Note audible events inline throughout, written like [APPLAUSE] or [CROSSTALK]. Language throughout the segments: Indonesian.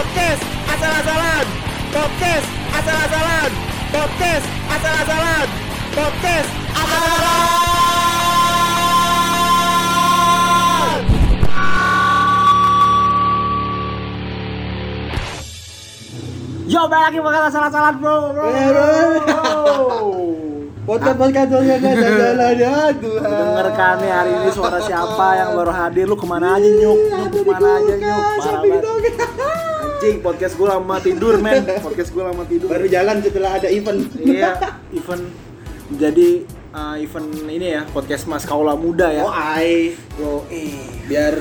Podcast asal-asalan. Podcast asal-asalan. Podcast asal-asalan. Podcast asal-asalan. Yo, balik lagi makan asal-asalan bro, bro. Podcast podcast podcast [LAUGHS] jalan ya Tuhan. Dengar kan nih hari ini suara siapa yang baru hadir? Lu ke mana aja nyuk? Nyuk ke mana aja nyuk? Parah banget. [LAUGHS] Anjing, podcast gue lama tidur men. Podcast gue lama tidur. Baru jalan setelah ada event. Iya, event jadi uh, event ini ya podcast Mas Kaula Muda ya. Oh ai. Yo, eh. Biar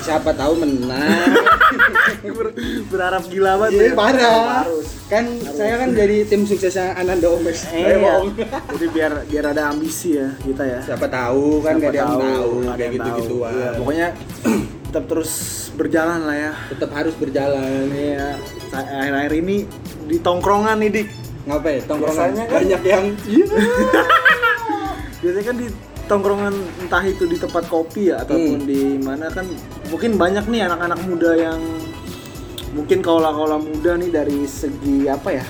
siapa tahu menang. [LAUGHS] Ber- berharap gila banget Iya ya. parah. Harus. Kan saya kan jadi tim suksesnya Ananda Omes. Eh, iya. Jadi biar biar ada ambisi ya kita ya. Siapa tahu kan Siapa gak ada yang tahu ada kayak gitu-gituan. tahu. Iya, pokoknya tetap terus berjalan lah ya. Tetap harus berjalan. Iya, akhir-akhir ini di tongkrongan nih dik. Ngapain? Tongkrongan Biasanya kan- banyak yang Biasanya kan di tongkrongan entah itu di tempat kopi ya ataupun Hmm. di mana kan mungkin banyak nih anak-anak muda yang mungkin kaula-kaula muda nih dari segi apa ya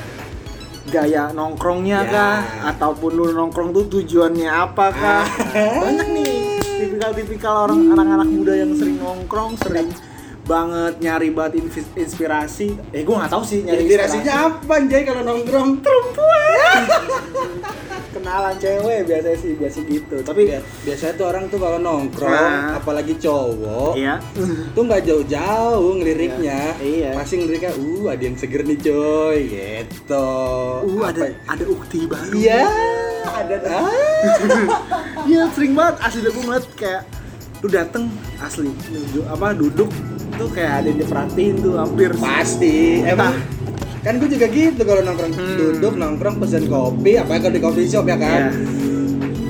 gaya nongkrongnya Ya. kah ataupun lu nongkrong tuh tujuannya apa kah banyak nih tipikal-tipikal orang anak-anak muda yang sering nongkrong sering banget nyari banget invis- inspirasi. Eh gue nggak tahu sih nyari inspirasinya apa anjay kalau nongkrong? [LAUGHS] kenalan cewek biasa sih biasa gitu tapi Biasa- Biasanya tuh orang tuh kalau nongkrong, Nah. apalagi cowok, iya tuh nggak jauh-jauh ngeliriknya. Iya. Pasti ngeliriknya, uh ada yang seger nih coy, gitu. uh ada Apa- ada ukti baru Iya, ada ah. [LAUGHS] Iya sering banget asli gue ngeliat kayak lu dateng asli apa duduk tuh kayak ada yang diperhatiin tuh hampir Pasti, emang kan gue juga gitu kalau nongkrong Hmm. duduk nongkrong pesen kopi apa kalau di coffee shop ya kan.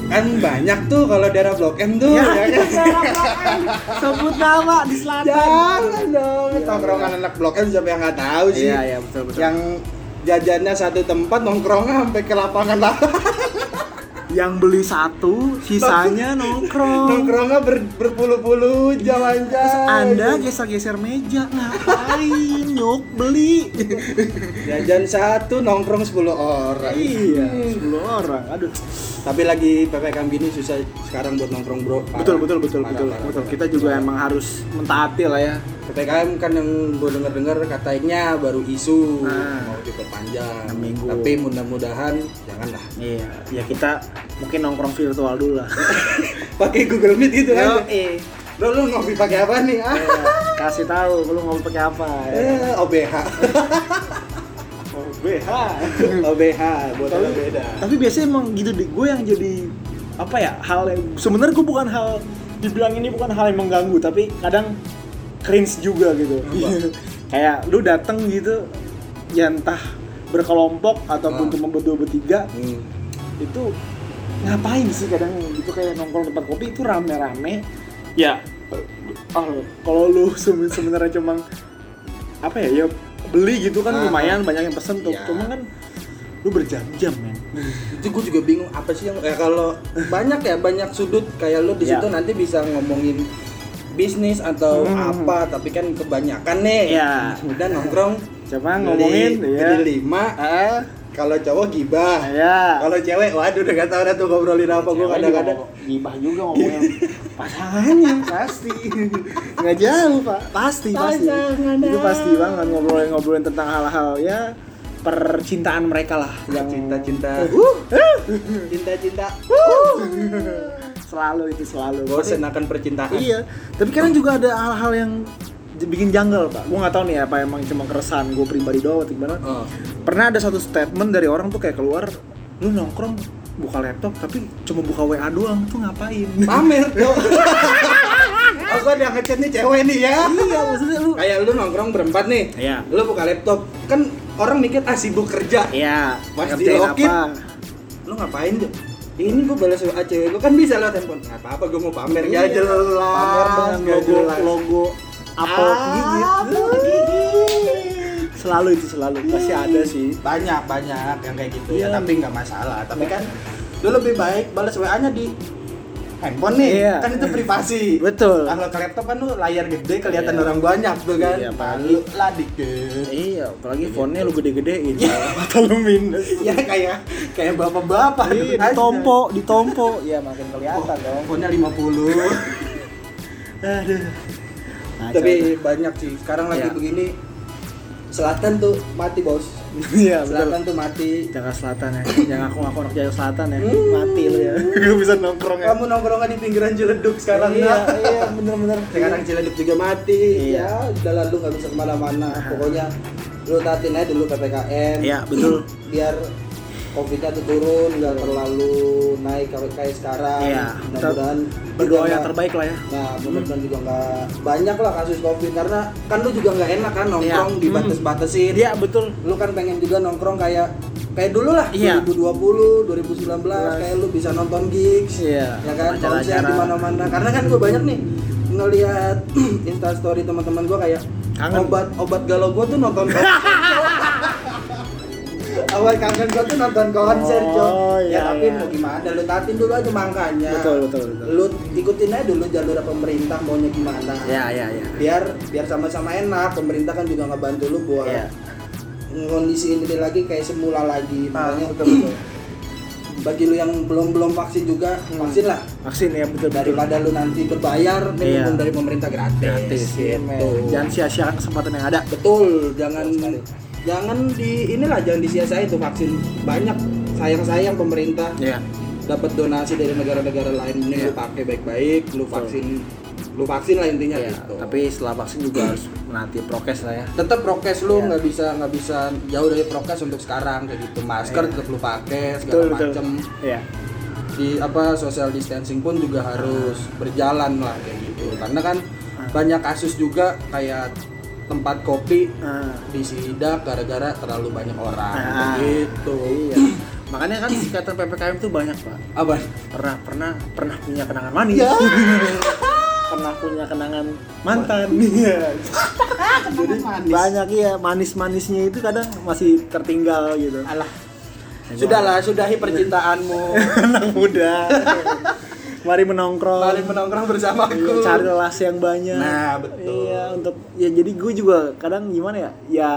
Kan banyak tuh kalau daerah blok M tuh Ya, ya, kan? sebut nama di selatan. Jangan dong. Iya, tongkrongan anak blok M siapa yang nggak tahu sih? Iya iya betul betul. Yang jajannya satu tempat nongkrongnya sampai ke lapangan lah [LAUGHS] yang beli satu sisanya nongkrong. nongkrongnya ber, berpuluh-puluh jam aja. Anda geser-geser meja ngapain? Nyuk beli. Jajan satu nongkrong 10 orang. Iya 10 orang. Aduh. Tapi lagi ppkm gini susah sekarang buat nongkrong bro. Parah. betul betul betul Parah, betul parah, betul. parah. kita juga emang harus mentaati lah ya. Ppkm kan yang gue denger dengar katanya baru isu. Nah. mau diperpanjang. Tapi mudah-mudahan janganlah iya ya kita mungkin nongkrong virtual dulu lah. [LAUGHS] Pakai google meet gitu kan eh bro lu ngopi pakai apa nih? Ah kasih tahu lu mau pakai apa ya. eh, OBH Oh, BH OBH buat tapi, beda. tapi biasanya emang gitu deh gue yang jadi apa ya hal yang sebenarnya gue bukan hal dibilang ini bukan hal yang mengganggu tapi kadang cringe juga gitu. [LAUGHS] Kayak lu dateng gitu ya entah berkelompok ataupun Ah. cuma berdua bertiga Hmm. itu ngapain sih kadang gitu kayak nongkrong tempat kopi itu rame-rame ya ah, kalau lu [LAUGHS] se- sebenarnya cuma apa ya ya beli gitu kan Ah. lumayan banyak yang pesen tuh Ya. cuma kan lu berjam-jam men itu gue juga bingung apa sih yang eh, kalau banyak ya banyak sudut kayak lo di Ya. situ nanti bisa ngomongin bisnis atau Hmm. apa tapi kan kebanyakan nih Ya. udah nongkrong coba beli- ngomongin ya beli lima ah kalau cowok gibah. Ya kalau cewek waduh udah gak tau dah tuh ngobrolin apa gue kadang-kadang. gibah juga ngomongin [LAUGHS] pasangannya pasti. Nggak jauh pak. Pasti pasti. Itu pasti banget ngobrolin ngobrolin tentang hal-hal ya percintaan mereka lah. Yang cinta-cinta. Cinta-cinta. Selalu itu selalu. Bosen akan percintaan. Iya. Tapi kadang juga ada hal-hal yang bikin janggal pak. Gue nggak tahu nih apa emang cuma keresahan gue pribadi doang atau gimana. Oh. pernah ada satu statement dari orang tuh kayak keluar lu nongkrong buka laptop tapi cuma buka WA doang tuh ngapain? Pamer [LAUGHS] tuh aku ada yang ngechat nih cewek nih ya. Iya maksudnya lu kayak lu nongkrong berempat nih Iya. lu buka laptop. Kan orang mikir ah sibuk kerja. Iya Pas dilokin. apa? Lu ngapain tuh ini gua balas WA cewek lu kan bisa lewat handphone. Nggak apa-apa gua mau pamer ya Iya, jelas. pamer dengan logo jelas. logo Apple Ah, gigit selalu itu selalu pasti ada sih banyak banyak yang kayak gitu Iya. ya tapi nggak masalah tapi kan lu lebih baik balas WA nya di handphone nih Iya. kan itu privasi Betul. kalau ke laptop kan lu layar gede kelihatan Iya. orang banyak tuh kan Iya, apalagi- Lu lah dikit Iya, apalagi fontnya lu gede-gedein. [LAUGHS] Mata lu minus. ya [LAUGHS] kayak kayak bapak-bapak Iya, ditompo, ditompo. Ya makin Oh, kelihatan dong. Fontnya 50 [LAUGHS] Aduh. Nah, tapi banyak sih sekarang lagi Iya. begini selatan tuh mati bos Iya, betul. selatan tuh mati Jakarta Selatan ya. Yang aku ngaku anak Jakarta Selatan ya. Hmm. Mati lu ya. [LAUGHS] Gak bisa nongkrong ya. kamu nongkrongan di pinggiran Ciledug sekarang iya, ya iya, bener-bener. sekarang Ciledug juga mati Iya. ya udah lalu nggak bisa ke mana-mana pokoknya lu tatin aja dulu ppkm Iya, betul. biar covidnya tuh turun nggak terlalu naik kayak kayak sekarang Iya, mudah-mudahan Berdoa yang terbaik lah ya. Nah, mudah-mudahan juga nggak banyak lah kasus covid karena kan lu juga nggak enak kan nongkrong Iya. dibatas-batasin. Iya, betul. Lu kan pengen juga nongkrong kayak kayak dulu lah Iya. 2020, 2019 kayak lu bisa nonton gigs. Iya, Ya kan konser acara-acara. di mana-mana. Karena kan gue banyak nih ngelihat [CLEARS THROAT] Insta story teman-teman gue kayak Kangen. obat obat galau gue tuh nonton [LAUGHS] konser. Awal kangen gue tuh nonton konser, Oh, Cok. iya, ya tapi iya. mau gimana, lu tatin dulu aja makanya. Betul, betul, betul. Lu ikutin aja dulu jalur pemerintah maunya gimana. Iya, iya, iya. Biar biar sama-sama enak. Pemerintah kan juga ngebantu lu buat Iya. kondisi ini lagi kayak semula lagi. Ah, Makanya betul, betul. bagi lu yang belum belum vaksin juga Hmm. vaksin lah Vaksin ya, betul. betul. daripada lu nanti berbayar minimum Iya. dari pemerintah gratis. gratis gitu. gitu. Jangan sia-siakan kesempatan yang ada. Betul, jangan Betul. Jangan di inilah jangan disia-siain tuh vaksin banyak sayang-sayang pemerintah Iya. dapat donasi dari negara-negara lain ini Iya. lu pakai baik-baik lu vaksin lu vaksin lah intinya Iya, gitu tapi setelah vaksin juga harus menanti prokes lah ya. tetap prokes lu Iya. nggak bisa nggak bisa jauh dari prokes untuk sekarang kayak gitu masker Iya. tetap lu pakai segala macam Iya. di apa social distancing pun juga harus berjalan lah kayak gitu karena kan Ah. banyak kasus juga kayak tempat kopi Nah, disidak gara-gara terlalu banyak orang Ah. gitu iya. [CLEARS THROAT] Makanya kan singkatan PPKM itu banyak, Pak. apa Pernah pernah pernah punya kenangan manis. Ya. [LAUGHS] pernah punya kenangan mantan. Iya. [LAUGHS] Jadi manis. banyak iya manis-manisnya itu kadang masih tertinggal gitu. alah sudahlah sudahi percintaanmu [LAUGHS] Anak muda. Mari menongkrong. Mari menongkrong bersamaku Iya, cari relasi yang banyak. Nah, betul. Iya, untuk ya jadi gue juga kadang gimana ya? Ya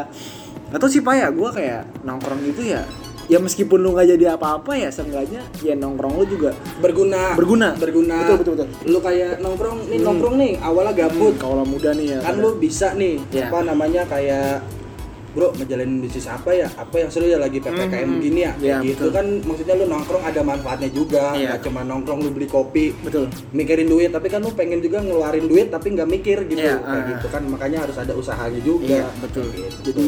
nggak tahu sih pak ya, gue kayak nongkrong gitu ya. Ya meskipun lu nggak jadi apa-apa ya, seenggaknya ya nongkrong lu juga berguna Berguna. berguna Betul, betul, betul. lu kayak nongkrong nih Hmm. nongkrong nih awalnya gabut kalau muda nih ya. kan kadang- lu bisa nih Iya. apa namanya kayak bro ngejalanin bisnis apa ya apa yang seru ya lagi ppkm Hmm. begini ya Iya, gitu betul. kan maksudnya lu nongkrong ada manfaatnya juga Iya. nggak cuma nongkrong lu beli kopi betul. mikirin duit tapi kan lu pengen juga ngeluarin duit tapi nggak mikir gitu Iya, kayak ah. gitu kan makanya harus ada usahanya juga Iya, betul. Gitu. Jadi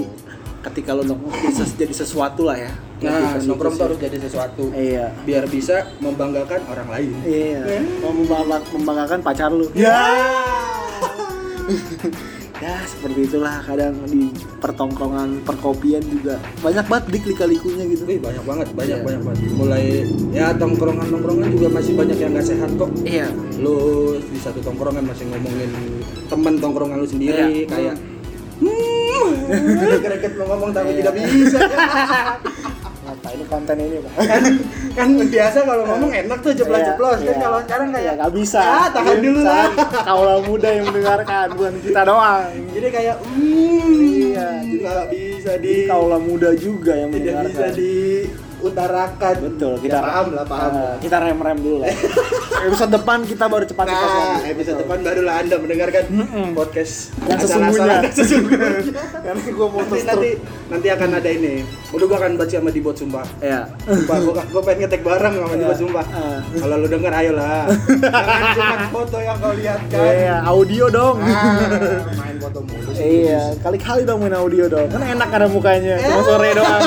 ketika lu nongkrong bisa [CLEARS THROAT] jadi sesuatu lah ya. nah nongkrong tuh harus jadi sesuatu Iya. biar bisa membanggakan orang lain Iya. Membangga- membanggakan pacar lu. ya [LAUGHS] ya seperti itulah kadang di pertongkrongan perkopian juga banyak banget dik lika-likunya gitu Wih, banyak banget, banyak Iya. banyak banget. Mulai ya tongkrongan tongkrongan juga masih banyak yang nggak sehat kok. iya Lu di satu tongkrongan masih ngomongin temen tongkrongan lu sendiri Iya. kayak hmm, [LAUGHS] greget mau ngomong tapi Iya. tidak bisa. apa [LAUGHS] ini konten ini pak [LAUGHS] kan biasa kalau ngomong enak tuh jeblos-jeblos. Kan kalau sekarang kayak nggak bisa. Ah tahan dulu lah. [LAUGHS] kaulah muda yang mendengarkan bukan kita doang. Jadi kayak hmm, Iya, jadi nggak bisa di. kaulah muda juga yang tidak bisa mendengarkan diutarakan. betul kita Ya, paham lah paham. Ah, kita rem rem dulu lah [LAUGHS] episode depan kita baru cepat cepat Nah, episode depan barulah Anda mendengarkan Mm-mm. podcast Yang sesungguhnya. [LAUGHS] dan sesungguhnya. karena gue mau nanti, nanti nanti akan ada ini. Udah gua akan baca sama Dibot sumpah. ya Sumpah, gua, gua pengen ngetek bareng sama Dibot sumpah. Ah. Kalau lu denger ayolah. [LAUGHS] Jangan cuma foto yang kau lihat kan. Iya, audio dong. Ah, main foto mulu. Iya, kali-kali dong main audio dong. Kan enak ada mukanya, cuma sore doang.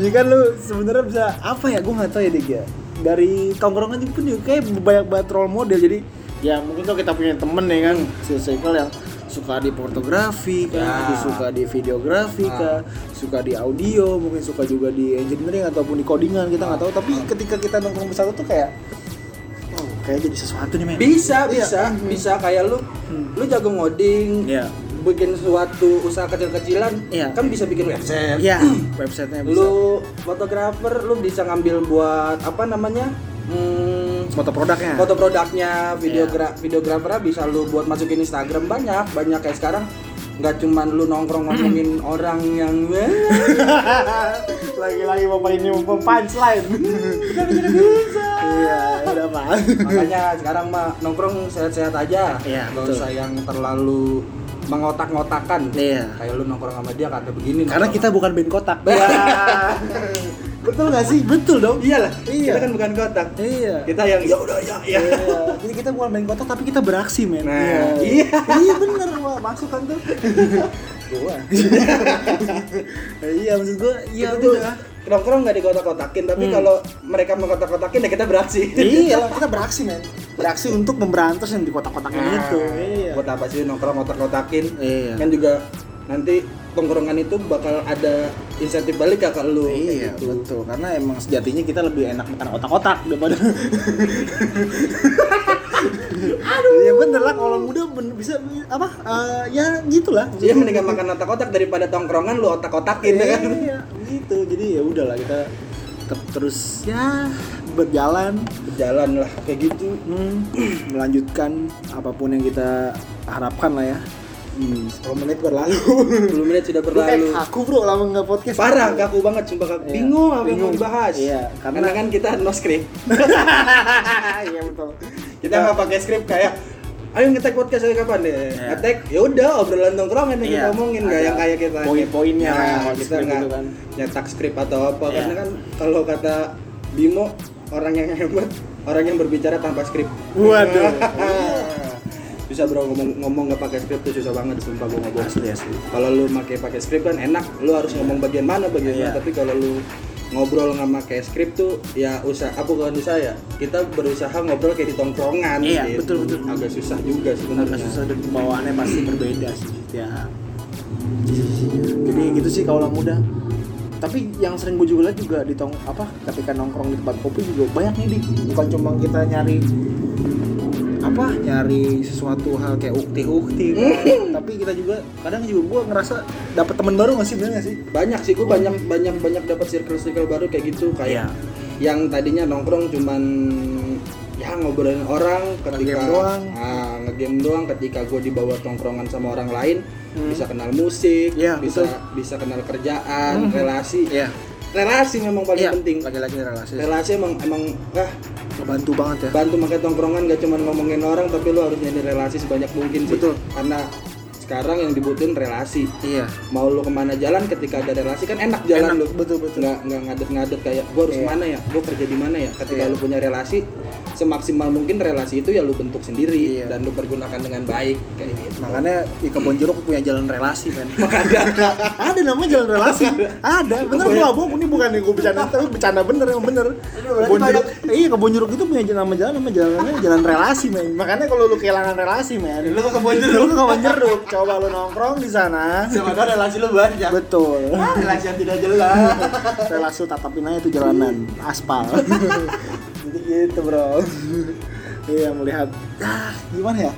Jadi kan lu sebenarnya bisa apa ya? Gue nggak tahu ya dik ya. Dari tongkrongan pun juga kayak banyak banget role model. Jadi ya mungkin kalau kita punya temen ya kan, si circle yang suka di fotografi kan, Ya. suka di videografi Ah. kah, suka di audio, mungkin suka juga di engineering ataupun di codingan kita nggak tahu. Tapi ketika kita nongkrong bersatu tuh kayak, oh kayak jadi sesuatu nih men. Bisa, Iya. bisa, bisa kayak lu Hmm. lu jago ngoding, Iya. Bikin suatu usaha kecil-kecilan, Iya. kan bisa bikin website. Iya, [CLEARS THROAT] websitenya bisa. lu fotografer lu bisa ngambil buat apa namanya hmm, foto produknya foto produknya, Iya. videogra videografernya bisa lu buat masukin Instagram banyak, banyak kayak sekarang nggak cuman lu nongkrong ngomongin [CLEARS THROAT] orang yang [LAUGHS] lagi-lagi bapak ini mau punchline iya udah pak makanya sekarang mah nongkrong sehat-sehat aja Iya, nggak usah yang terlalu mengotak-ngotakan Iya. kayak lu nongkrong sama dia kata begini karena kita bukan band kotak iya [LAUGHS] betul nggak sih betul dong iyalah Iya. kita kan bukan kotak iya kita yang ya udah ya ya Iya. Jadi kita bukan main kotak tapi kita beraksi men. Nah, iya. iya bener wah masuk kan tuh. [LAUGHS] Gua. [LAUGHS] iya maksud gua iya udah. Nongkrong nggak dikotak-kotakin tapi Hmm. kalau mereka mengkotak-kotakin ya kita beraksi iya [LAUGHS] kita beraksi men. Beraksi untuk memberantas yang di kotak-kotakin Nah, itu. Iya. buat apa sih nongkrong kotak-kotakin Iya. kan juga nanti tongkrongan itu bakal ada insentif balik ya ke lu Iya gitu. betul karena emang sejatinya kita lebih enak makan otak-otak daripada [LAUGHS] Aduh. Iya bener lah kalau muda ben- bisa apa eh, ya gitulah. Iya mendingan makan otak-otak daripada tongkrongan lu otak-otakin ya kan. Iya, gitu. Jadi ya udahlah kita tetap terus ya berjalan Berjalan lah kayak gitu. hmm, [CLEARS THROAT] melanjutkan apa pun yang kita harapkan lah ya. Hmm, 10 menit berlalu. [LAUGHS] 10 menit sudah Lu kayak berlalu. kaku bro lama nggak podcast. Parah, kaku banget sumpah kaku. Iya, Bingung apa yang mau dibahas. Iya, karena, karena- kan kita no script. [LAUGHS] Iya betul. Kita nggak pakai script kayak Ayo ngetek podcast ayo kapan deh? Iya. Ngetek, ya udah obrolan tongkrongan yang Iya, kita omongin nggak yang kayak kita poin-poinnya Nah, kita nggak gitu kan. nyetak skrip atau apa Iya. karena kan kalau kata Bimo orang yang hebat orang yang berbicara tanpa skrip. Waduh. [LAUGHS] susah bro ngomong ngomong nggak pakai skrip tuh susah banget sumpah gue ngomong. Asli asli. Kalau lu pakai pakai skrip kan enak, lu harus ngomong bagian mana bagian mana. Iya. Tapi kalau lu ngobrol nggak pakai skrip tuh ya usaha apa bukan usaha ya? Kita berusaha ngobrol kayak di tongkrongan Iya, gitu. betul, betul. agak susah juga sebenarnya. Agak susah dan bawaannya pasti berbeda sih ya. Jadi gitu sih kalau muda. Tapi yang sering gue juga lihat juga di tong apa ketika nongkrong di tempat kopi juga banyak nih dik. Bukan cuma kita nyari apa nyari sesuatu hal kayak ukti-ukti kan. [LAUGHS] tapi kita juga kadang juga gue ngerasa dapat teman baru nggak sih bener sih banyak sih gue banyak banyak banyak dapat circle circle baru kayak gitu kayak Iya. yang tadinya nongkrong cuman ya ngobrolin orang ketika Ngegame doang. ah, ngegame doang ketika gue dibawa tongkrongan sama orang lain Hmm. bisa kenal musik Iya, bisa betul. bisa kenal kerjaan Hmm. relasi Iya. Relasi memang paling Iya, penting. lagi-lagi relasi. Relasi emang emang ah ngebantu banget ya. bantu makanya tongkrongan gak cuma ngomongin orang tapi lu harus nyari relasi sebanyak mungkin sih. Betul. karena sekarang yang dibutuhin relasi. Iya. Mau lu ke mana jalan ketika ada relasi kan enak jalan Enak, lu. betul, betul. nggak nggak ngadet-ngadet kayak gua harus Iya. ke mana ya? Gua kerja di mana ya? Ketika Iya. lu punya relasi semaksimal mungkin relasi itu ya lu bentuk sendiri Iya. dan lu pergunakan dengan baik kayak gitu. Makanya di kebon jeruk punya jalan relasi kan [LAUGHS] makanya. Ada namanya jalan relasi. Ada. Bener gua nggak bohong. Ini bukan yang gua bercanda. Tapi bercanda bener emang bener. Kebon jeruk. iya kebon jeruk itu punya nama jalan nama jalannya jalan relasi men. Makanya kalau lu kehilangan relasi men. Lu ke kebon jeruk. Lu ke kebon jeruk coba lu nongkrong di sana. Sama relasi lu banyak. Betul. Relasi yang tidak jelas. [LAUGHS] Relasi tatapin aja itu jalanan aspal. [LAUGHS] Jadi gitu bro. Iya melihat. Ah gimana ya?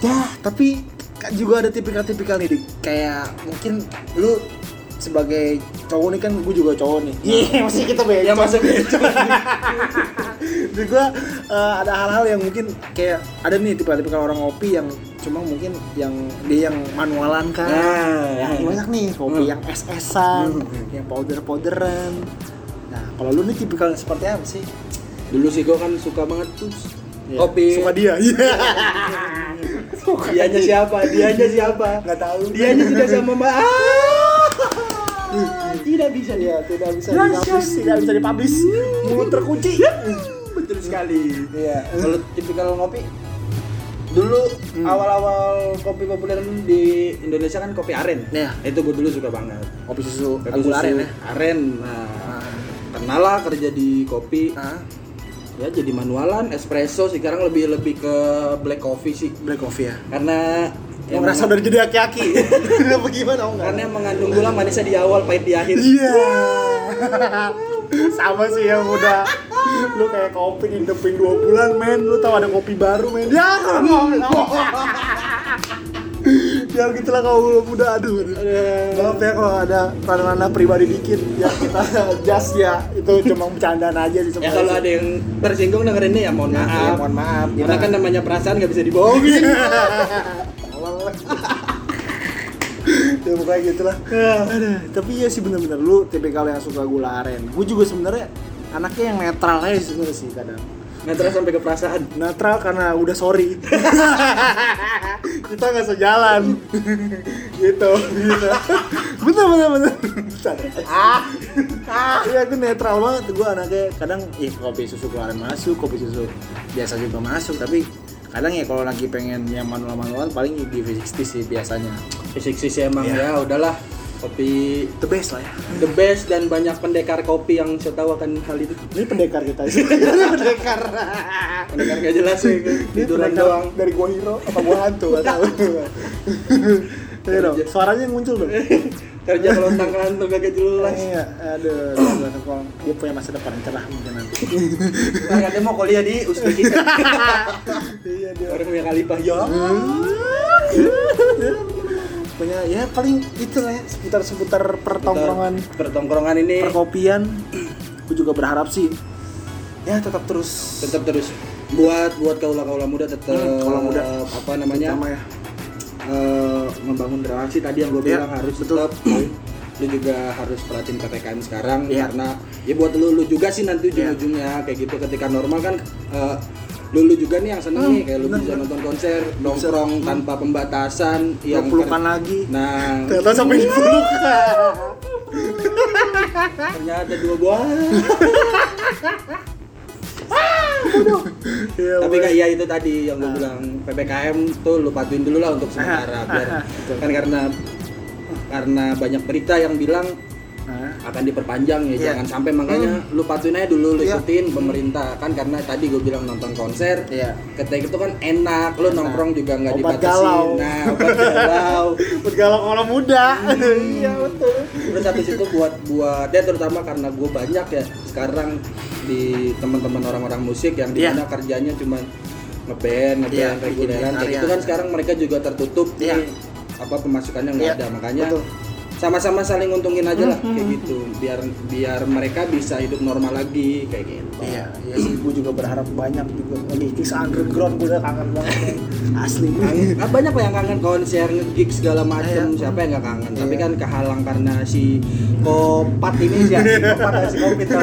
Ya tapi ka- juga ada tipikal-tipikal nih Dik. kayak mungkin lu sebagai cowok nih kan gue juga cowok nih. Iya [LAUGHS] masih kita beda ya masa beda Jadi gue eh, ada hal-hal yang mungkin kayak ada nih tipikal-tipikal orang ngopi yang cuma mungkin yang dia yang manualan kan. Nah. yang banyak nih kopi Hmm. yang es-esan Hmm. yang powder-powderan. Nah kalau lu nih tipikal seperti apa sih? Dulu sih gua kan suka banget tuh Ya, kopi. Suka dia. [LAUGHS] Iya. Dianya siapa? Dianya siapa? Nggak tahu. Dianya sudah sama mbak. Ah, [LAUGHS] tidak bisa. Dia Iya, tidak bisa dipublish, tidak bisa dipublish. Mulut terkunci. betul sekali. Iya. kalau tipikal ngopi dulu Hmm. awal-awal kopi populer di Indonesia kan kopi aren Iya. itu gue dulu suka banget Kopi susu kopi susu aren ya. aren nah kenal lah kerja di kopi Nah, ya jadi manualan espresso sekarang lebih lebih ke black coffee sih black coffee ya. karena Yang ngerasa udah jadi aki-aki. [LAUGHS] Apa gimana karena mengandung gula manisnya di awal pahit di akhir Iya. [LAUGHS] Sama sih yang udah. Lu kayak kopi hidupin dua bulan men. Lu tahu ada kopi baru men. Ya [LAUGHS] ya gitulah kalau muda. Aduh aduh. maaf ya kalau ada ranah pribadi dikit. Ya kita [LAUGHS] just ya. Itu cuma bercandaan aja sih Ya kalau ada yang tersinggung dengerin ini ya mohon Ya, maaf. ya, mohon maaf. Karena Kita- kan namanya perasaan nggak bisa dibohongin. [LAUGHS] ya pokoknya gitulah. Aduh, tapi ya sih bener-bener. Lu tipikal yang suka gula aren. Gue juga sebenarnya anaknya yang netral aja sebenarnya sih kadang. Terus sampai ke perasaan. netral karena udah sorry. [LAUGHS] Kita nggak sejalan. Gitu. Gitu bener bener bener. Ah. Ah. Iya aku netral banget. Gue anaknya kadang ih kopi susu keluaran masuk kopi susu biasa juga masuk. Tapi kadang ya kalau lagi pengen yang manual manual paling di V60 sih biasanya Fisik sih emang Iya. ya udahlah kopi the best lah ya the best dan banyak pendekar kopi yang saya tahu akan hal itu. ini pendekar kita ini [LAUGHS] pendekar Pendekar gak jelas ya, ini tiduran doang. dari gua hero apa gua hantu gak tahu [LAUGHS] Iya dong, suaranya yang muncul dong. [LAUGHS] Kerja kalau tangan tuh gak jelas. Iya, aduh, dia punya masa depan yang cerah mungkin nanti. Nah, katanya mau kuliah di Uzbekistan. iya dia. Orang punya kalipah ya. Punya ya paling itu lah ya seputar seputar pertongkrongan Pertongkrongan ini perkopian. [CLEARS THROAT] Gue juga berharap sih ya tetap terus tetap terus buat buat kaula-kaula muda tetap Hmm, kaula muda. apa namanya ya. eh, membangun relasi tadi yang gue Iya, bilang harus betul. tetap lu juga harus perhatiin ppkm sekarang Iya. karena ya buat lu lu juga sih nanti ujung-ujungnya kayak gitu ketika normal kan eh, lu lu juga nih yang seneng Hmm, nih kayak lu bisa nonton konser nongkrong tanpa pembatasan Yang pelukan lagi. nah Ternyata sampai dipeluk. ternyata dua buah [LAUGHS] Iya, tapi kayak ya itu tadi yang gue bilang ppkm tuh lu patuin dulu lah untuk sementara biar Betul. kan karena karena banyak berita yang bilang Akan diperpanjang ya Iya. jangan sampai makanya lu patuin aja dulu lu Iya. ikutin pemerintah kan karena tadi gue bilang nonton konser Iya. ketika itu kan enak lu nongkrong juga nggak Obat dibatasi galau. nah obat galau [LAUGHS] bergalau kalau muda. [LAUGHS] Iya betul. terus habis itu buat buat ya terutama karena gue banyak ya sekarang di teman-teman orang-orang musik yang Iya. di mana kerjanya cuma ngeband Iya, ngeband reguleran bikin kayak gitu kan sekarang mereka juga tertutup Iya. nih apa pemasukannya nggak Iya, ada makanya betul. Sama-sama saling untungin aja lah Hmm, kayak hmm, gitu biar biar mereka bisa hidup normal lagi kayak gitu Iya, iya sih. Gue juga berharap banyak juga. Ini kisah underground gue udah kangen banget. Asli. Kangen- ah, banyak lah yang kangen konser gig segala macem Iya. siapa yang nggak kangen tapi Iya. kan kehalang karena si kopat ini sih [LAUGHS] si kopat si kopit tau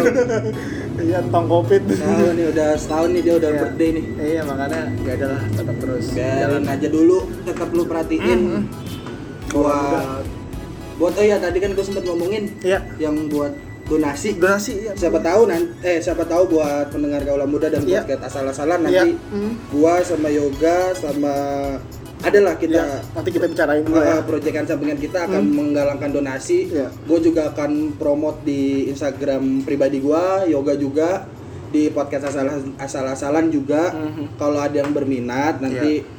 Iya, tong covid. tahu nih udah setahun nih dia udah Iya. birthday nih Iya, makanya ya adalah tetap terus. biarin aja dulu tetap lu perhatiin Hmm, hmm. buat buat oh ya tadi kan gue sempet ngomongin Iya. yang buat donasi Donasi ya. siapa tahu nanti eh siapa tahu buat pendengar kaula muda dan Iya. podcast asal-asalan Iya. nanti Hmm. gua sama yoga sama adalah kita Iya, nanti kita bicarain dulu ya. uh, proyekan sampingan kita akan menggalangkan donasi. Iya. Gue juga akan promote di Instagram pribadi gua, yoga juga di podcast asal asal-asalan juga. Mhm. Kalau ada yang berminat nanti Iya.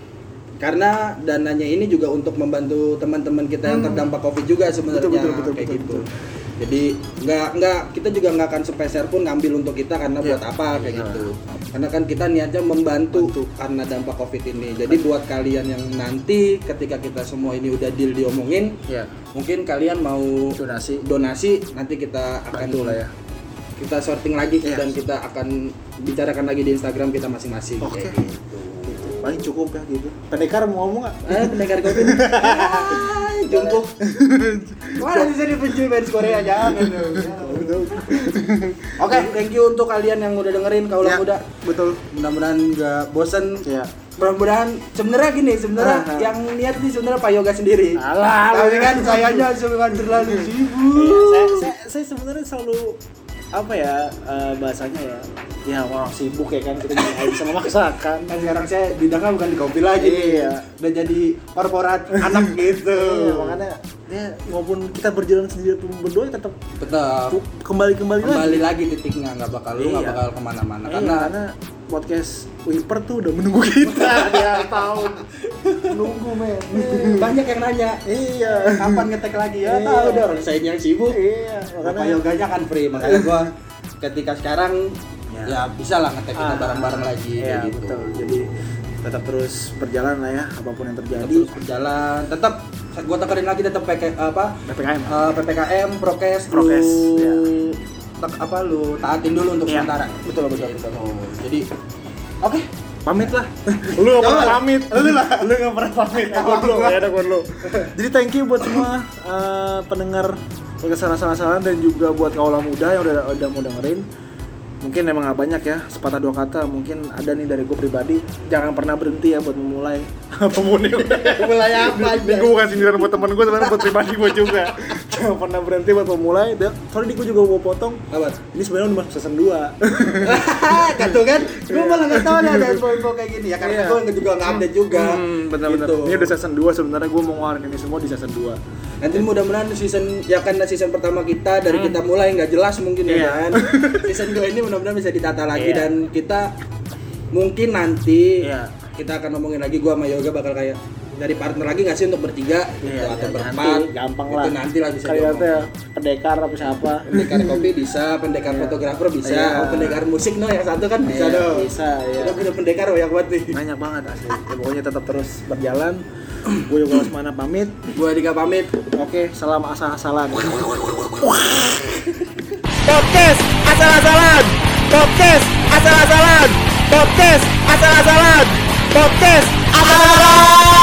Karena dananya ini juga untuk membantu teman-teman kita yang Hmm. terdampak covid juga sebenarnya Betul, betul, betul, kayak betul, gitu. betul. Jadi nggak nggak kita juga nggak akan sepeser pun ngambil untuk kita karena Iya. buat apa kayak Iya. gitu. Karena kan kita niatnya membantu Bantu. karena dampak covid ini. Jadi buat kalian yang nanti ketika kita semua ini udah deal diomongin, Iya. mungkin kalian mau Donasi. donasi nanti kita akan Bantu lah ya. kita sorting lagi Iya. dan kita akan bicarakan lagi di Instagram kita masing-masing. Oke. kayak gitu. Paling cukup ya gitu. Pendekar mau ngomong nggak? Eh, pendekar kopi. Hai, jumpuh. Mana bisa dibenci fans Korea jangan dong. Oke, thank you untuk kalian yang udah dengerin kaulah Ya, muda. Betul. Mudah-mudahan nggak bosen. Iya. Mudah-mudahan sebenarnya gini, sebenarnya Ah, ah. yang niat nih sebenarnya Pak Yoga sendiri. Alah, Tapi alah. kan sayanya cuma terlalu Iya, sibuk. saya, saya, saya sebenarnya selalu apa ya eh, bahasanya ya ya orang sibuk ya kan kita nggak bisa memaksakan Kan sekarang saya bidangnya bukan di kopi lagi. Iya. Udah jadi korporat [LAUGHS] anak gitu. Iya, makanya ya maupun kita berjalan sendiri pun berdua tetap Tetap kembali kembali kembali lagi titiknya nggak bakal lu nggak Iya. bakal ke mana-mana Iya, karena karena podcast Wiper tuh udah menunggu kita [LAUGHS] dia tahun nunggu men. Banyak yang nanya iya. Kapan ngetek lagi? Ya Iya. tahu dong saya yang sibuk. Iya makanya. yoganya kan free makanya gua ketika sekarang Ya. ya, bisa lah ngetek kita Ah, bareng-bareng lagi iya, gitu. betul. Jadi tetap terus berjalan lah ya apa pun yang Tetap terjadi. terus berjalan. Tetap gue tekerin lagi tetap PK, apa? Ppkm eh, ppkm prokes Prokes, lu ya. tek- apa lu taatin dulu untuk Iya. sementara. Betul betul betul. Oh jadi oke pamit lah. [LAUGHS] Lu gak pernah pamit. Lu lah. Lu gak pernah pamit. Ya gua lu ya ada gua lu jadi thank you buat semua eh, pendengar kesalahan-kesalahan dan juga buat kaula muda yang udah udah mau dengerin. Mungkin emang gak banyak ya sepatah dua kata. Mungkin ada nih dari gue pribadi. Jangan pernah berhenti ya buat memulai. [LAUGHS] Pemulai mulai apa ini gue bukan sindiran buat temen gue sebenarnya buat pribadi gue juga jangan pernah berhenti buat memulai dan sorry gue juga mau potong apa ini sebenarnya udah masuk season 2 [LAUGHS] Gitu kan, gue malah nggak tahu nih ada info-info kayak gini ya karena Iya. gue juga nggak update juga. Hmm, benar-benar. Gitu. Ini udah season 2 sebenarnya gue mau ngeluarin ini semua di season 2. Nanti mudah-mudahan season ya karena season pertama kita dari kita mulai nggak jelas mungkin Hmm. Iya. ya kan. [LAUGHS] season 2 ini mudah-mudahan bisa ditata lagi Iya. dan kita mungkin nanti kita akan ngomongin lagi gua sama Yoga bakal kayak dari partner lagi nggak sih untuk bertiga gitu, Iya, atau iya, berempat nanti gampang itu lah. nanti lah bisa Kayak ya pendekar apa siapa. pendekar kopi bisa pendekar Iya. fotografer bisa Iya. oh, pendekar musik no yang satu kan bisa Iya, dong bisa, iya. udah punya pendekar banyak banget nih Banyak banget asli. Ya, pokoknya tetap terus berjalan. gue juga Lesmana pamit. gua Dika pamit Oke, salam asal-asalan. Podcast asal-asalan. Podcast asal-asalan. Podcast asal-asalan. Podcast asal-asalan.